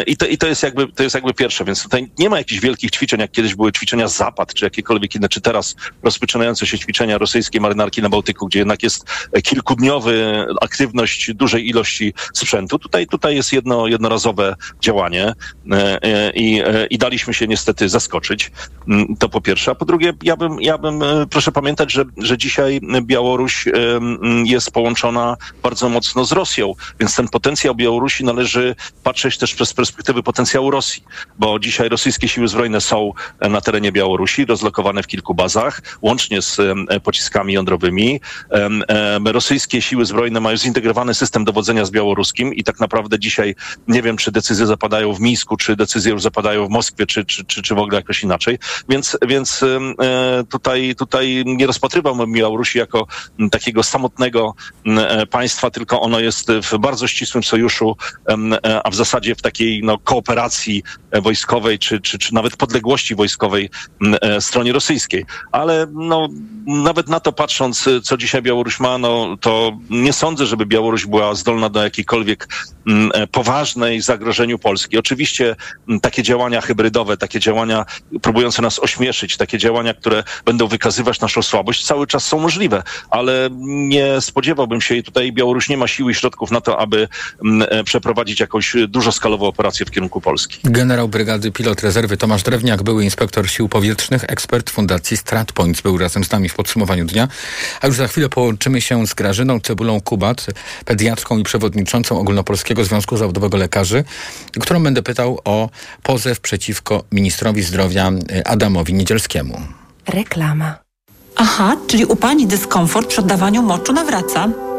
I to, I to jest jakby, to jest jakby pierwsze, więc tutaj nie ma jakichś wielkich ćwiczeń, jak kiedyś były ćwiczenia Zapad, czy jakiekolwiek inne, czy teraz rozpoczynające się ćwiczenia rosyjskiej marynarki na Bałtyku, gdzie jednak jest kilkudniowy aktywność dużej ilości sprzętu. Tutaj, tutaj jest jedno, jednorazowe działanie e, e, i, e, i daliśmy się niestety zaskoczyć. Mm, to po pierwsze. A po drugie, ja bym, ja bym proszę pamiętać, że, że dzisiaj Białoruś mm, jest połączona bardzo mocno z Rosją, więc ten potencjał Białorusi należy patrzeć też przez perspektywy potencjału Rosji, bo dzisiaj rosyjskie siły zbrojne są na terenie Białorusi, rozlokowane w kilku bazach, łącznie z pociskami jądrowymi. Rosyjskie siły zbrojne mają zintegrowany system dowodzenia z białoruskim i tak naprawdę dzisiaj nie wiem, czy decyzje zapadają w Mińsku, czy decyzje już zapadają w Moskwie, czy, czy, czy, czy w ogóle jakoś inaczej. Więc, więc e, tutaj, tutaj nie rozpatrywałbym Białorusi jako takiego samotnego e, państwa, tylko ono jest w bardzo ścisłym sojuszu a w zasadzie w takiej no, kooperacji wojskowej, czy, czy, czy nawet podległości wojskowej stronie rosyjskiej. Ale no, nawet na to patrząc, co dzisiaj Białoruś ma, no, to nie sądzę, żeby Białoruś była zdolna do jakiejkolwiek poważnej zagrożeniu Polski. Oczywiście takie działania hybrydowe, takie działania próbujące nas ośmieszyć, takie działania, które będą wykazywać naszą słabość, cały czas są możliwe, ale nie spodziewałbym się i tutaj Białoruś nie ma siły i środków na to, aby e, przeprowadzić jakąś dużoskalową operację w kierunku Polski. Generał Brygady Pilot Rezerwy Tomasz Drewniak, były inspektor sił powietrznych, ekspert Fundacji StratPoints, był razem z nami w podsumowaniu dnia. A już za chwilę połączymy się z Grażyną Cebulą Kubat, pediatrką i przewodniczącą Ogólnopolskiego Związku Zawodowego Lekarzy, którą będę pytał o pozew przeciwko ministrowi zdrowia e, Adamowi Niedzielskiemu. Reklama. Aha, czyli u pani dyskomfort przy oddawaniu moczu nawraca?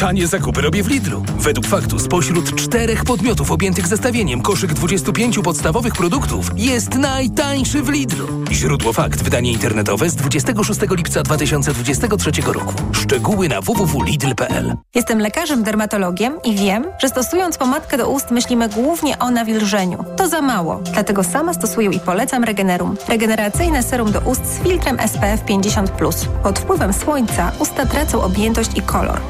Tanie zakupy robię w Lidlu. Według faktu spośród czterech podmiotów objętych zestawieniem koszyk 25 podstawowych produktów jest najtańszy w Lidlu. Źródło fakt. Wydanie internetowe z 26 lipca 2023 roku. Szczegóły na www.lidl.pl Jestem lekarzem dermatologiem i wiem, że stosując pomadkę do ust myślimy głównie o nawilżeniu. To za mało, dlatego sama stosuję i polecam Regenerum. Regeneracyjne serum do ust z filtrem SPF 50+. Pod wpływem słońca usta tracą objętość i kolor.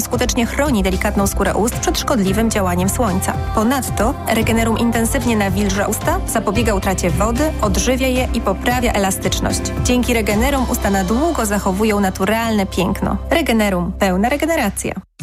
Skutecznie chroni delikatną skórę ust przed szkodliwym działaniem słońca. Ponadto Regenerum intensywnie nawilża usta, zapobiega utracie wody, odżywia je i poprawia elastyczność. Dzięki Regenerum usta na długo zachowują naturalne piękno. Regenerum. Pełna regeneracja.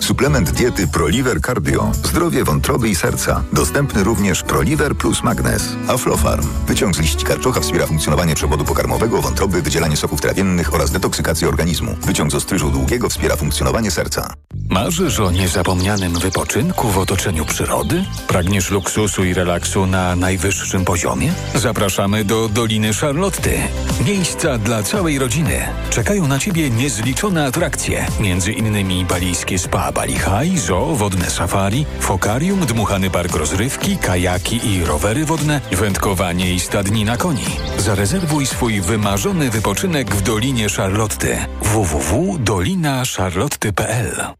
Suplement diety ProLiver Cardio. Zdrowie wątroby i serca. Dostępny również ProLiver plus Magnes. Aflofarm. Wyciąg z liści karczocha wspiera funkcjonowanie przewodu pokarmowego, wątroby, wydzielanie soków trawiennych oraz detoksykację organizmu. Wyciąg z ostryżu długiego wspiera funkcjonowanie serca. Marzysz o niezapomnianym wypoczynku w otoczeniu przyrody? Pragniesz luksusu i relaksu na najwyższym poziomie? Zapraszamy do Doliny Charlotty. Miejsca dla całej rodziny. Czekają na Ciebie niezliczone atrakcje, między innymi balijskie spa Bali High, zoo, wodne safari, fokarium, dmuchany park rozrywki, kajaki i rowery wodne, wędkowanie i stadnina koni. Zarezerwuj swój wymarzony wypoczynek w Dolinie Charlotty. www.dolinacharlotty.pl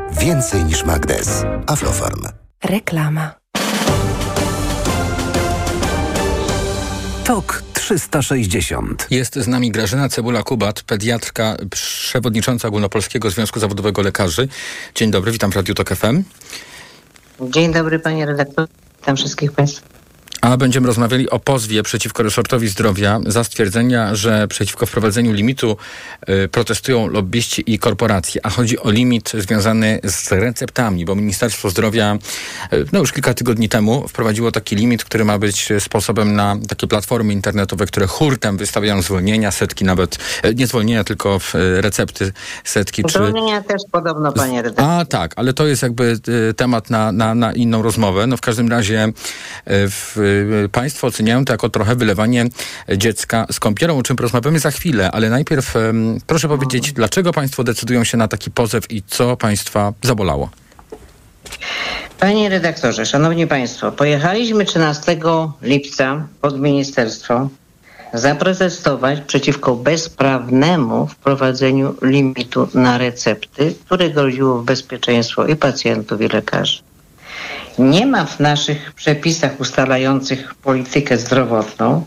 Więcej niż magnez. Aflofarm. Reklama. TOK 360. Jest z nami Grażyna Cebula-Kubat, pediatrka, przewodnicząca Ogólnopolskiego Związku Zawodowego Lekarzy. Dzień dobry, witam w Radiu TOK FM. Dzień dobry panie redaktorze, witam wszystkich państwa. A będziemy rozmawiali o pozwie przeciwko resortowi zdrowia za stwierdzenia, że przeciwko wprowadzeniu limitu y, protestują lobbyści i korporacje. A chodzi o limit związany z receptami, bo Ministerstwo Zdrowia y, no już kilka tygodni temu wprowadziło taki limit, który ma być sposobem na takie platformy internetowe, które hurtem wystawiają zwolnienia, setki nawet, y, nie zwolnienia, tylko y, recepty setki. Czy... Zwolnienia też podobno, panie redaktorze. A tak, ale to jest jakby y, temat na, na, na inną rozmowę. No w każdym razie y, w, państwo oceniają to jako trochę wylewanie dziecka z kąpielą, o czym porozmawiamy za chwilę, ale najpierw proszę powiedzieć, dlaczego państwo decydują się na taki pozew i co państwa zabolało? Panie redaktorze, szanowni państwo, pojechaliśmy 13 lipca pod ministerstwo zaprotestować przeciwko bezprawnemu wprowadzeniu limitu na recepty, które groziło bezpieczeństwo i pacjentów, i lekarzy. Nie ma w naszych przepisach ustalających politykę zdrowotną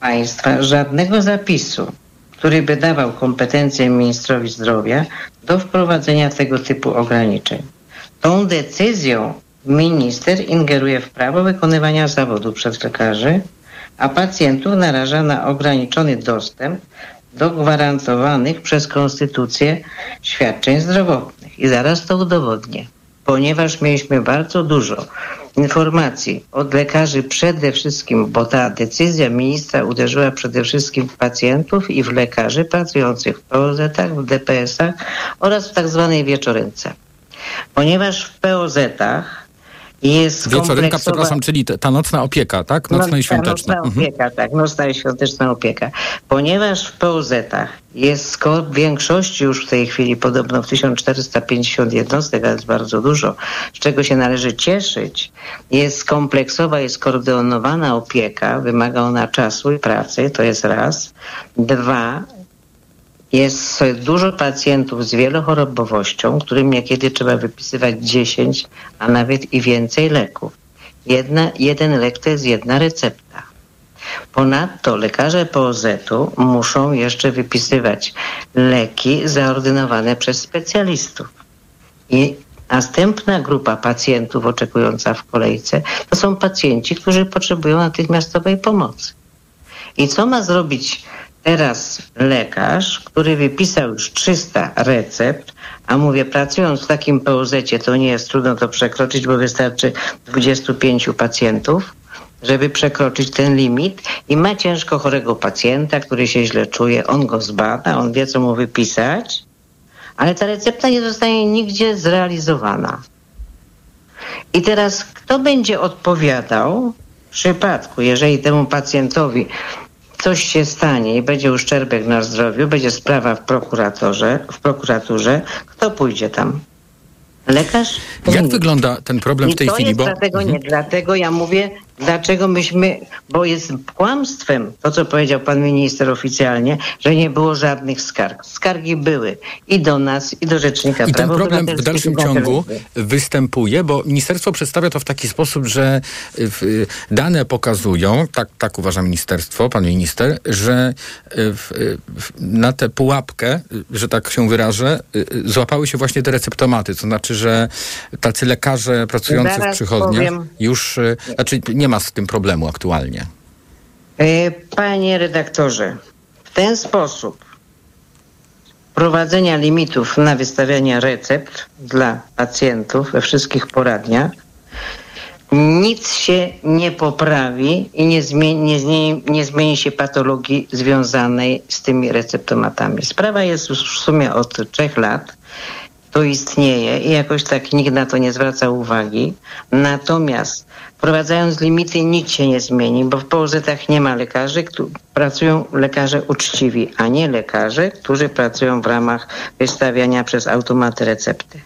państwa żadnego zapisu, który by dawał kompetencje ministrowi zdrowia do wprowadzenia tego typu ograniczeń. Tą decyzją minister ingeruje w prawo wykonywania zawodu przez lekarzy, a pacjentów naraża na ograniczony dostęp do gwarantowanych przez konstytucję świadczeń zdrowotnych. I zaraz to udowodnię. Ponieważ mieliśmy bardzo dużo informacji od lekarzy przede wszystkim, bo ta decyzja ministra uderzyła przede wszystkim w pacjentów i w lekarzy pracujących w POZ-ach, w DPS-ach oraz w tak zwanej wieczorynce. Ponieważ w POZ-ach jest Wieczorynka, przepraszam, czyli ta nocna opieka, tak? Nocna i świąteczna. Nocna Mhm. opieka, tak, nocna i świąteczna opieka. Ponieważ w POZ-ach jest w większości już w tej chwili podobno w 1450 jednostek, ale jest bardzo dużo, z czego się należy cieszyć, jest kompleksowa, jest koordynowana opieka, wymaga ona czasu i pracy, to jest raz. Dwa, jest dużo pacjentów z wielochorobowością, którym niekiedy trzeba wypisywać 10, a nawet i więcej leków. Jedna, jeden lek to jest jedna recepta. Ponadto lekarze POZ-u muszą jeszcze wypisywać leki zaordynowane przez specjalistów. I następna grupa pacjentów oczekująca w kolejce to są pacjenci, którzy potrzebują natychmiastowej pomocy. I co ma zrobić teraz lekarz, który wypisał już 300 recept, a mówię, pracując w takim POZ-cie, to nie jest trudno to przekroczyć, bo wystarczy 25 pacjentów, żeby przekroczyć ten limit i ma ciężko chorego pacjenta, który się źle czuje, on go zbada, on wie, co mu wypisać, ale ta recepta nie zostanie nigdzie zrealizowana. I teraz kto będzie odpowiadał w przypadku, jeżeli temu pacjentowi coś się stanie i będzie uszczerbek na zdrowiu, będzie sprawa w prokuratorze, w prokuraturze, kto pójdzie tam? Lekarz? Jak wygląda ten problem I w tej to chwili? jest Bo dlatego Mhm. nie, dlatego ja mówię, dlaczego myśmy, bo jest kłamstwem to, co powiedział pan minister oficjalnie, że nie było żadnych skarg. Skargi były i do nas, i do Rzecznika I ten problem w dalszym ciągu występuje, bo ministerstwo przedstawia to w taki sposób, że y, w- y, dane pokazują, tak, tak uważa ministerstwo, pan minister, że y, w- w- na tę pułapkę, że tak się wyrażę, złapały się właśnie te receptomaty. To znaczy, że tacy lekarze pracujący w Zaraz przychodniach powiem. już, znaczy nie ma z tym problemu aktualnie. E, Panie redaktorze, w ten sposób prowadzenia limitów na wystawianie recept dla pacjentów we wszystkich poradniach nic się nie poprawi i nie zmieni, nie, zmieni, nie zmieni się patologii związanej z tymi receptomatami. Sprawa jest już w sumie od trzech lat. To istnieje i jakoś tak nikt na to nie zwraca uwagi. Natomiast wprowadzając limity nic się nie zmieni, bo w POZ-ach nie ma lekarzy, pracują lekarze uczciwi, a nie lekarze, którzy pracują w ramach wystawiania przez automaty recepty.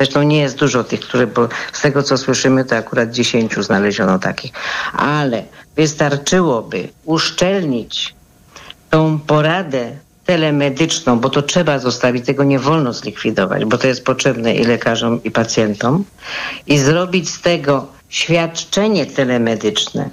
Zresztą nie jest dużo tych, które, bo z tego co słyszymy, to akurat 10 znaleziono takich. Ale wystarczyłoby uszczelnić tą poradę telemedyczną, bo to trzeba zostawić, tego nie wolno zlikwidować, bo to jest potrzebne i lekarzom, i pacjentom, i zrobić z tego świadczenie telemedyczne.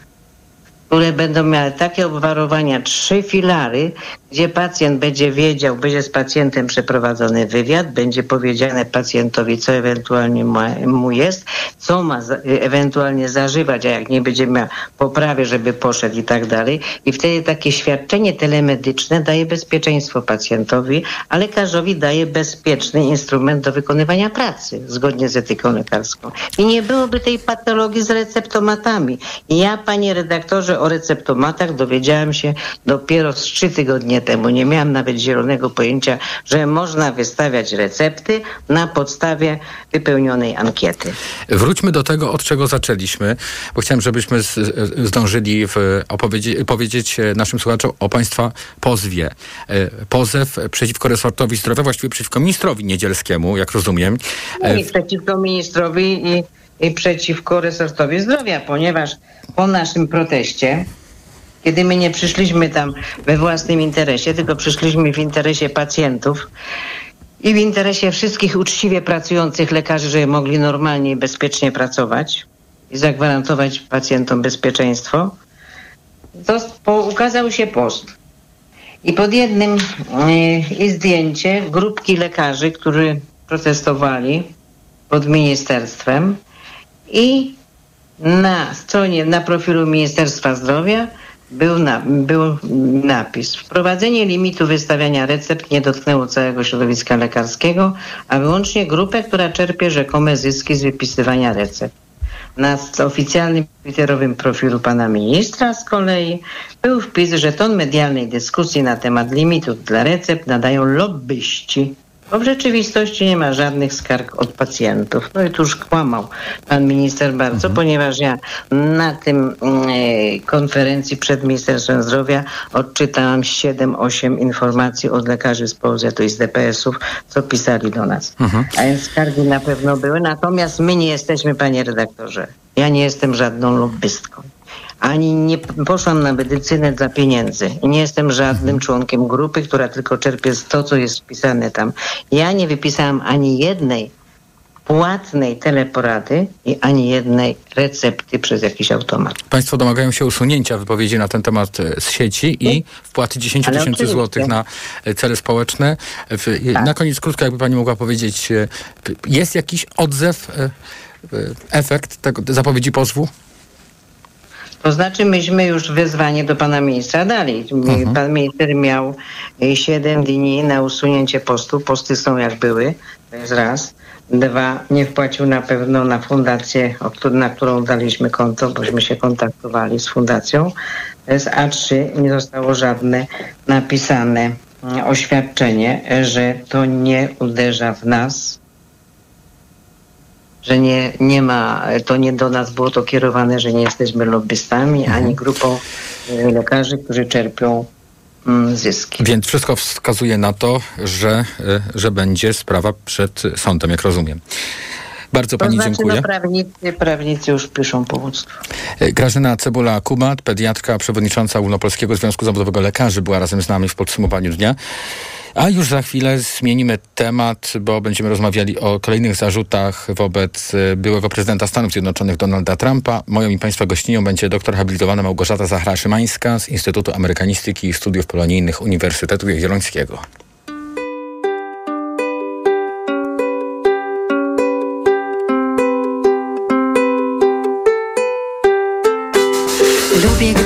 Które będą miały takie obwarowania, trzy filary, gdzie pacjent będzie wiedział, będzie z pacjentem przeprowadzony wywiad, będzie powiedziane pacjentowi, co ewentualnie ma, mu jest, co ma za, ewentualnie zażywać, a jak nie będzie miał poprawie, żeby poszedł i tak dalej. I wtedy takie świadczenie telemedyczne daje bezpieczeństwo pacjentowi, a lekarzowi daje bezpieczny instrument do wykonywania pracy, zgodnie z etyką lekarską. I nie byłoby tej patologii z receptomatami. I ja, panie redaktorze, o receptomatach dowiedziałam się dopiero z trzy tygodnie temu. Nie miałam nawet zielonego pojęcia, że można wystawiać recepty na podstawie wypełnionej ankiety. Wróćmy do tego, od czego zaczęliśmy, bo chciałem, żebyśmy zdążyli w opowiedzi- powiedzieć naszym słuchaczom o Państwa pozwie. E, Pozew przeciwko resortowi zdrowia, właściwie przeciwko ministrowi Niedzielskiemu, jak rozumiem. No i przeciwko ministrowi i przeciwko resortowi zdrowia, ponieważ po naszym proteście, kiedy my nie przyszliśmy tam we własnym interesie, tylko przyszliśmy w interesie pacjentów i w interesie wszystkich uczciwie pracujących lekarzy, żeby mogli normalnie i bezpiecznie pracować i zagwarantować pacjentom bezpieczeństwo, to po, ukazał się post. I pod jednym y, i zdjęcie grupki lekarzy, którzy protestowali pod ministerstwem i na stronie, na profilu Ministerstwa Zdrowia był, na, był napis. Wprowadzenie limitu wystawiania recept nie dotknęło całego środowiska lekarskiego, a wyłącznie grupę, która czerpie rzekome zyski z wypisywania recept. Na oficjalnym twitterowym profilu pana ministra z kolei był wpis, że ton medialnej dyskusji na temat limitów dla recept nadają lobbyści bo w rzeczywistości nie ma żadnych skarg od pacjentów. No i tuż kłamał pan minister bardzo, Mhm. ponieważ ja na tym e, konferencji przed Ministerstwem Zdrowia odczytałam 7-8 informacji od lekarzy z POZ-u i z DPS-ów, co pisali do nas. Mhm. A więc skargi na pewno były, natomiast my nie jesteśmy, panie redaktorze. Ja nie jestem żadną lobbystką. Ani nie poszłam na medycynę dla pieniędzy. Nie jestem żadnym członkiem grupy, która tylko czerpie z to, co jest wpisane tam. Ja nie wypisałam ani jednej płatnej teleporady i ani jednej recepty przez jakiś automat. Państwo domagają się usunięcia wypowiedzi na ten temat e, z sieci i wpłaty 10 Ale tysięcy oczywiście. złotych na e, cele społeczne. E, Na koniec krótko, jakby pani mogła powiedzieć, e, jest jakiś odzew, efekt tego zapowiedzi pozwu? To znaczy myśmy już wezwanie do pana ministra dali. Pan minister miał 7 dni na usunięcie postu. Posty są jak były, to jest raz. Dwa, nie wpłacił na pewno na fundację, na którą daliśmy konto, bośmy się kontaktowali z fundacją. To jest A trzy, nie zostało żadne napisane mm, oświadczenie, że to nie uderza w nas, że nie, nie ma, to nie do nas było to kierowane, że nie jesteśmy lobbystami, ani grupą e, lekarzy, którzy czerpią mm, zyski. Więc wszystko wskazuje na to, że, e, że będzie sprawa przed sądem, jak rozumiem. Bardzo To pani znaczy, dziękuję. no prawnicy, prawnicy już piszą powództwo. E, Grażyna Cebula-Kubat, pediatrka, przewodnicząca Ogólnopolskiego Związku Zawodowego Lekarzy, była razem z nami w podsumowaniu dnia. A już za chwilę zmienimy temat, bo będziemy rozmawiali o kolejnych zarzutach wobec e, byłego prezydenta Stanów Zjednoczonych Donalda Trumpa. Moją i Państwa gościnią będzie doktor habilitowana Małgorzata Zachra-Szymańska z Instytutu Amerykanistyki i Studiów Polonijnych Uniwersytetu Jagiellońskiego. Clube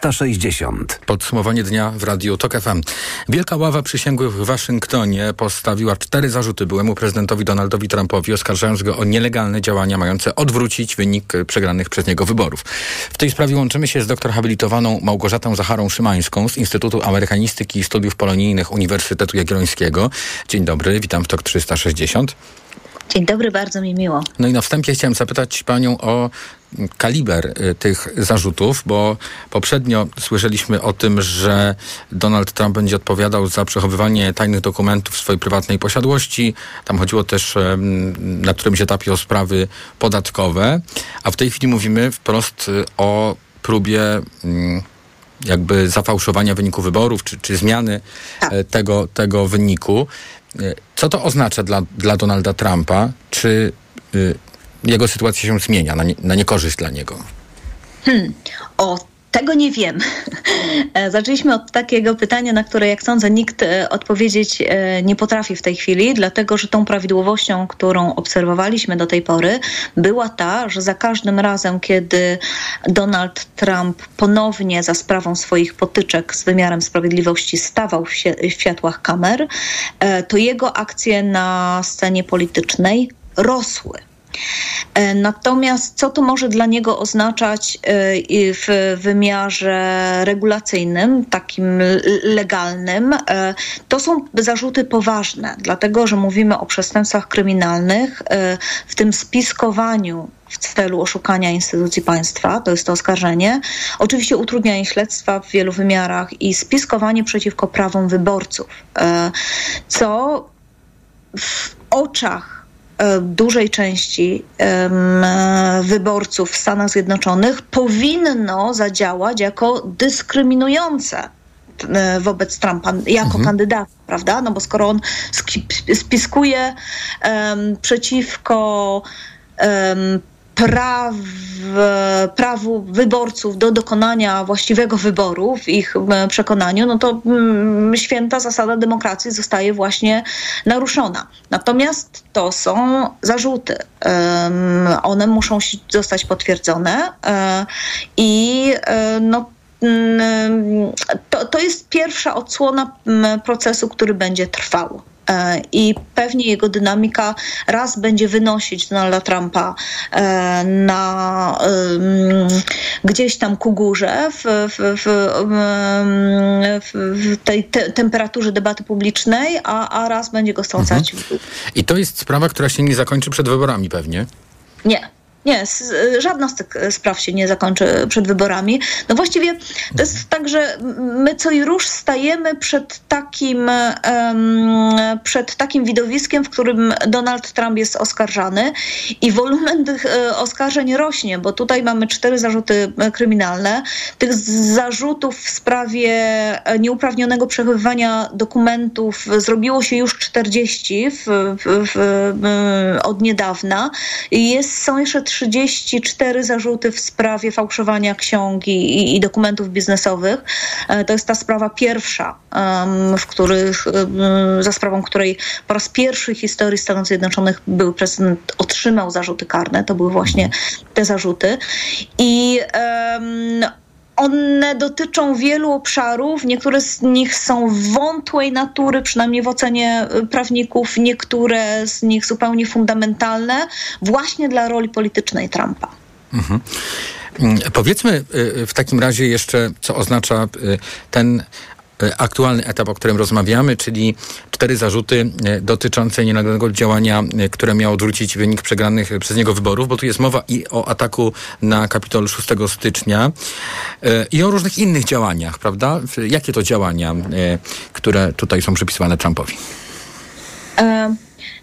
360. Podsumowanie dnia w Radiu TOK FM. Wielka ława przysięgłych w Waszyngtonie postawiła cztery zarzuty byłemu prezydentowi Donaldowi Trumpowi, oskarżając go o nielegalne działania mające odwrócić wynik przegranych przez niego wyborów. W tej sprawie łączymy się z doktor habilitowaną Małgorzatą Zacharą Szymańską z Instytutu Amerykanistyki i Studiów Polonijnych Uniwersytetu Jagiellońskiego. Dzień dobry, witam w TOK 360. Dzień dobry, bardzo mi miło. No i na wstępie chciałem zapytać panią o kaliber y, tych zarzutów, bo poprzednio słyszeliśmy o tym, że Donald Trump będzie odpowiadał za przechowywanie tajnych dokumentów swojej prywatnej posiadłości. Tam chodziło też na którymś etapie o sprawy podatkowe, a w tej chwili mówimy wprost y, o próbie mm, jakby zafałszowania wyniku wyborów, czy, czy zmiany e, tego, tego wyniku. E, Co to oznacza dla, dla Donalda Trumpa? Czy y, jego sytuacja się zmienia na, nie, na niekorzyść dla niego? Hmm. O, tego nie wiem. (laughs) E, Zaczęliśmy od takiego pytania, na które, jak sądzę, nikt e, odpowiedzieć e, nie potrafi w tej chwili, dlatego że tą prawidłowością, którą obserwowaliśmy do tej pory, była ta, że za każdym razem, kiedy Donald Trump ponownie za sprawą swoich potyczek z wymiarem sprawiedliwości stawał w w światłach kamer, to jego akcje na scenie politycznej rosły. E, Natomiast co to może dla niego oznaczać e, w wymiarze regulacyjnym, takim legalnym? E, To są zarzuty poważne, dlatego że mówimy o przestępstwach kryminalnych, w tym spiskowaniu w celu oszukania instytucji państwa, to jest to oskarżenie. Oczywiście utrudnianie śledztwa w wielu wymiarach i spiskowanie przeciwko prawom wyborców, co w oczach dużej części e, wyborców w Stanach Zjednoczonych powinno zadziałać jako dyskryminujące e, wobec Trumpa jako Mhm. kandydata, prawda? No bo skoro on spiskuje przeciwko praw, prawu wyborców do dokonania właściwego wyboru w ich em, przekonaniu, no to mm, święta zasada demokracji zostaje właśnie naruszona. Natomiast to są zarzuty. One muszą zostać potwierdzone e, i e, no, mm, to, to jest pierwsza odsłona procesu, który będzie trwał. E, I pewnie jego dynamika raz będzie wynosić Donalda Trumpa e, na gdzieś tam ku górze w, w, w, w tej te, temperaturze debaty publicznej, a, a raz będzie go strącać mhm. I to jest sprawa, która się nie zakończy przed wyborami pewnie? Nie. Nie, żadna z tych e, spraw się nie zakończy przed wyborami. No właściwie to jest tak, że my co i róż stajemy przed takim, przed takim widowiskiem, w którym Donald Trump jest oskarżany i wolumen tych e, oskarżeń rośnie, bo tutaj mamy cztery zarzuty e, kryminalne. Tych zarzutów w sprawie nieuprawnionego przechowywania dokumentów zrobiło się już 40 w, w, w, od niedawna. Jest, są jeszcze 34 zarzuty w sprawie fałszowania ksiągi i, i dokumentów biznesowych. E, to jest ta sprawa pierwsza, w których, za sprawą której po raz pierwszy w historii Stanów Zjednoczonych były prezydent otrzymał zarzuty karne. To były właśnie te zarzuty. I um, one dotyczą wielu obszarów. Niektóre z nich są wątłej natury, przynajmniej w ocenie y, prawników, niektóre z nich zupełnie fundamentalne, właśnie dla roli politycznej Trumpa. Mhm. Mm, powiedzmy y, w takim razie jeszcze, co oznacza y, ten aktualny etap, o którym rozmawiamy, czyli cztery zarzuty e, dotyczące nielegalnego działania, e, które miało odwrócić wynik przegranych przez niego wyborów, bo tu jest mowa i o ataku na Kapitol 6 stycznia i o różnych innych działaniach, prawda? Jakie to działania, które tutaj są przypisywane Trumpowi?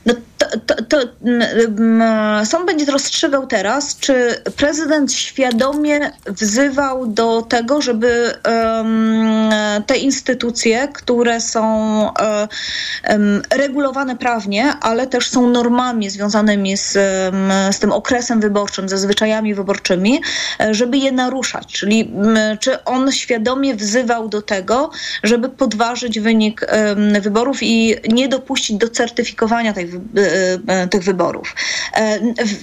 No to, to, to sąd będzie rozstrzygał teraz, czy prezydent świadomie wzywał do tego, żeby um, te instytucje, które są um, regulowane prawnie, ale też są normami związanymi z, um, z tym okresem wyborczym, ze zwyczajami wyborczymi, żeby je naruszać. Czyli czy on świadomie wzywał do tego, żeby podważyć wynik wyborów i nie dopuścić do certyfikowania tej E, tych wyborów. E, w,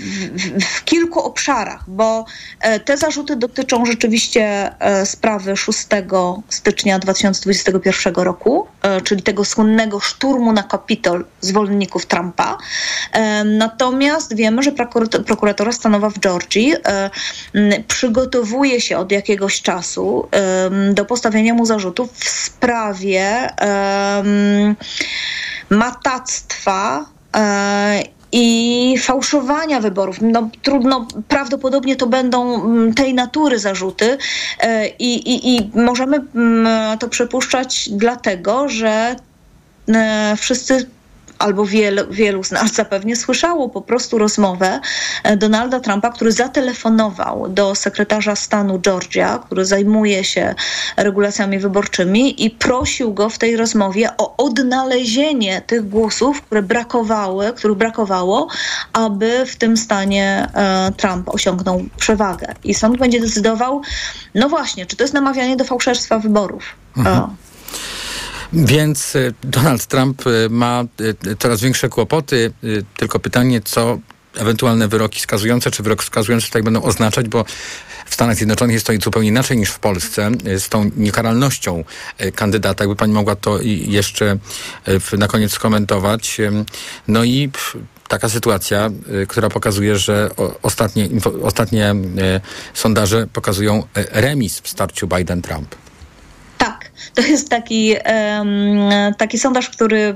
w, w, kilku obszarach, bo e, te zarzuty dotyczą rzeczywiście sprawy 6 stycznia 2021 roku, czyli tego słynnego szturmu na Kapitol zwolenników Trumpa. Natomiast wiemy, że prokuratora stanowa w Georgii przygotowuje się od jakiegoś czasu do postawienia mu zarzutów w sprawie matactwa E, i fałszowania wyborów. No, trudno, prawdopodobnie to będą mm, tej natury zarzuty e, i, i, i możemy mm, to przypuszczać dlatego, że e, wszyscy albo wielu, wielu z nas zapewnie słyszało po prostu rozmowę e, Donalda Trumpa, który zatelefonował do sekretarza stanu Georgia, który zajmuje się regulacjami wyborczymi i prosił go w tej rozmowie o odnalezienie tych głosów, które brakowały, których brakowało, aby w tym stanie e, Trump osiągnął przewagę. I sąd będzie decydował, no właśnie, czy to jest namawianie do fałszerstwa wyborów. Mhm. Więc y, Donald Trump y, ma y, coraz większe kłopoty. Tylko pytanie, co ewentualne wyroki skazujące, czy wyrok skazujący tutaj będą oznaczać, bo w Stanach Zjednoczonych jest to zupełnie inaczej niż w Polsce z tą niekaralnością kandydata. Jakby pani mogła to jeszcze na koniec skomentować. No i taka sytuacja, która pokazuje, że ostatnie, ostatnie sondaże pokazują remis w starciu Biden-Trump. To jest taki, taki sondaż, który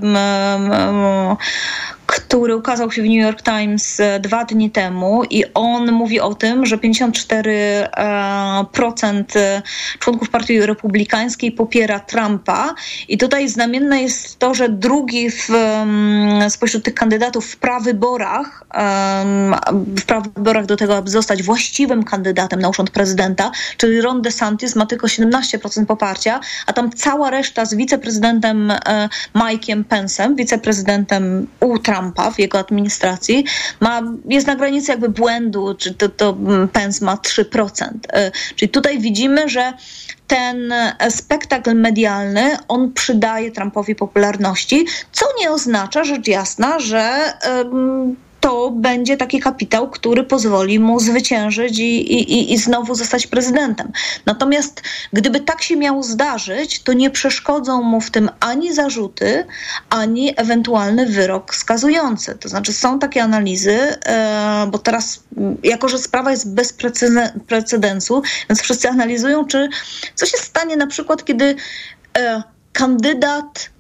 który ukazał się w New York Times e, dwa dni temu i on mówi o tym, że 54% e, członków Partii Republikańskiej popiera Trumpa. I tutaj znamienne jest to, że drugi w, spośród tych kandydatów w prawyborach, w prawyborach do tego, aby zostać właściwym kandydatem na urząd prezydenta, czyli Ron DeSantis ma tylko 17% poparcia, a tam cała reszta z wiceprezydentem e, Mike'iem Pence'em, wiceprezydentem u Trumpa, Trumpa w jego administracji ma, jest na granicy jakby błędu, czy to, to Pence ma 3%. E, czyli tutaj widzimy, że ten spektakl medialny, on przydaje Trumpowi popularności, co nie oznacza, rzecz jasna, że to będzie taki kapitał, który pozwoli mu zwyciężyć i, i, i znowu zostać prezydentem. Natomiast gdyby tak się miało zdarzyć, to nie przeszkodzą mu w tym ani zarzuty, ani ewentualny wyrok skazujący. To znaczy są takie analizy, e, bo teraz, jako że sprawa jest bez precedensu, więc wszyscy analizują, czy co się stanie na przykład, kiedy e, kandydat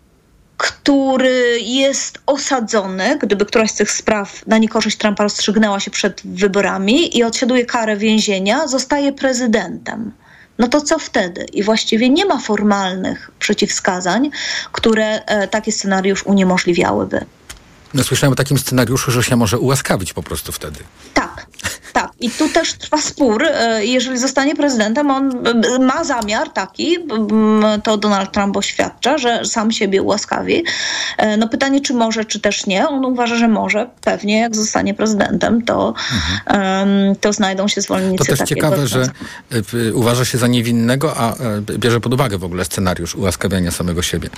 który jest osadzony, gdyby któraś z tych spraw na niekorzyść Trumpa rozstrzygnęła się przed wyborami i odsiaduje karę więzienia, zostaje prezydentem. No to co wtedy? I właściwie nie ma formalnych przeciwwskazań, które e, taki scenariusz uniemożliwiałyby. No słyszałem o takim scenariuszu, że się może ułaskawić po prostu wtedy. Tak, tak. I tu też trwa spór. E, jeżeli zostanie prezydentem, on e, ma zamiar taki, to Donald Trump oświadcza, że sam siebie ułaskawi. E, no pytanie, czy może, czy też nie. On uważa, że może. Pewnie jak zostanie prezydentem, to, mhm. to znajdą się zwolennicy To też ciekawe, że uważa się za niewinnego, a bierze pod uwagę w ogóle scenariusz ułaskawiania samego siebie.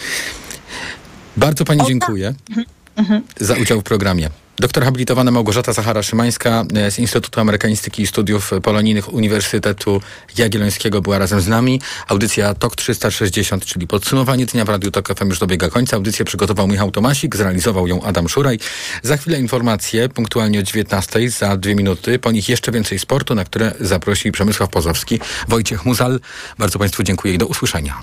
Bardzo pani o, tak. dziękuję. Mhm mhm. za udział w programie. Doktor habilitowana Małgorzata Zachara-Szymańska z Instytutu Amerykanistyki i Studiów Polonijnych Uniwersytetu Jagiellońskiego była razem z nami. Audycja TOK 360, czyli podsumowanie dnia w Radiu TOK FM już dobiega końca. Audycję przygotował Michał Tomasik, zrealizował ją Adam Szuraj. Za chwilę informacje, punktualnie o 19, za dwie minuty. Po nich jeszcze więcej sportu, na które zaprosi Przemysław Pozowski, Wojciech Muzal. Bardzo Państwu dziękuję i do usłyszenia.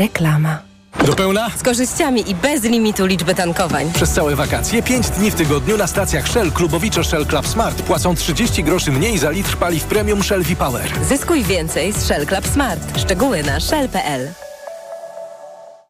Reklama. Do pełna? Z korzyściami i bez limitu liczby tankowań. Przez całe wakacje 5 dni w tygodniu na stacjach Shell Klubowicze Shell Club Smart płacą 30 groszy mniej za litr paliw premium Shell V-Power. Zyskuj więcej z Shell Club Smart. Szczegóły na shell.pl.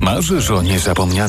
Marzysz o niezapomnianym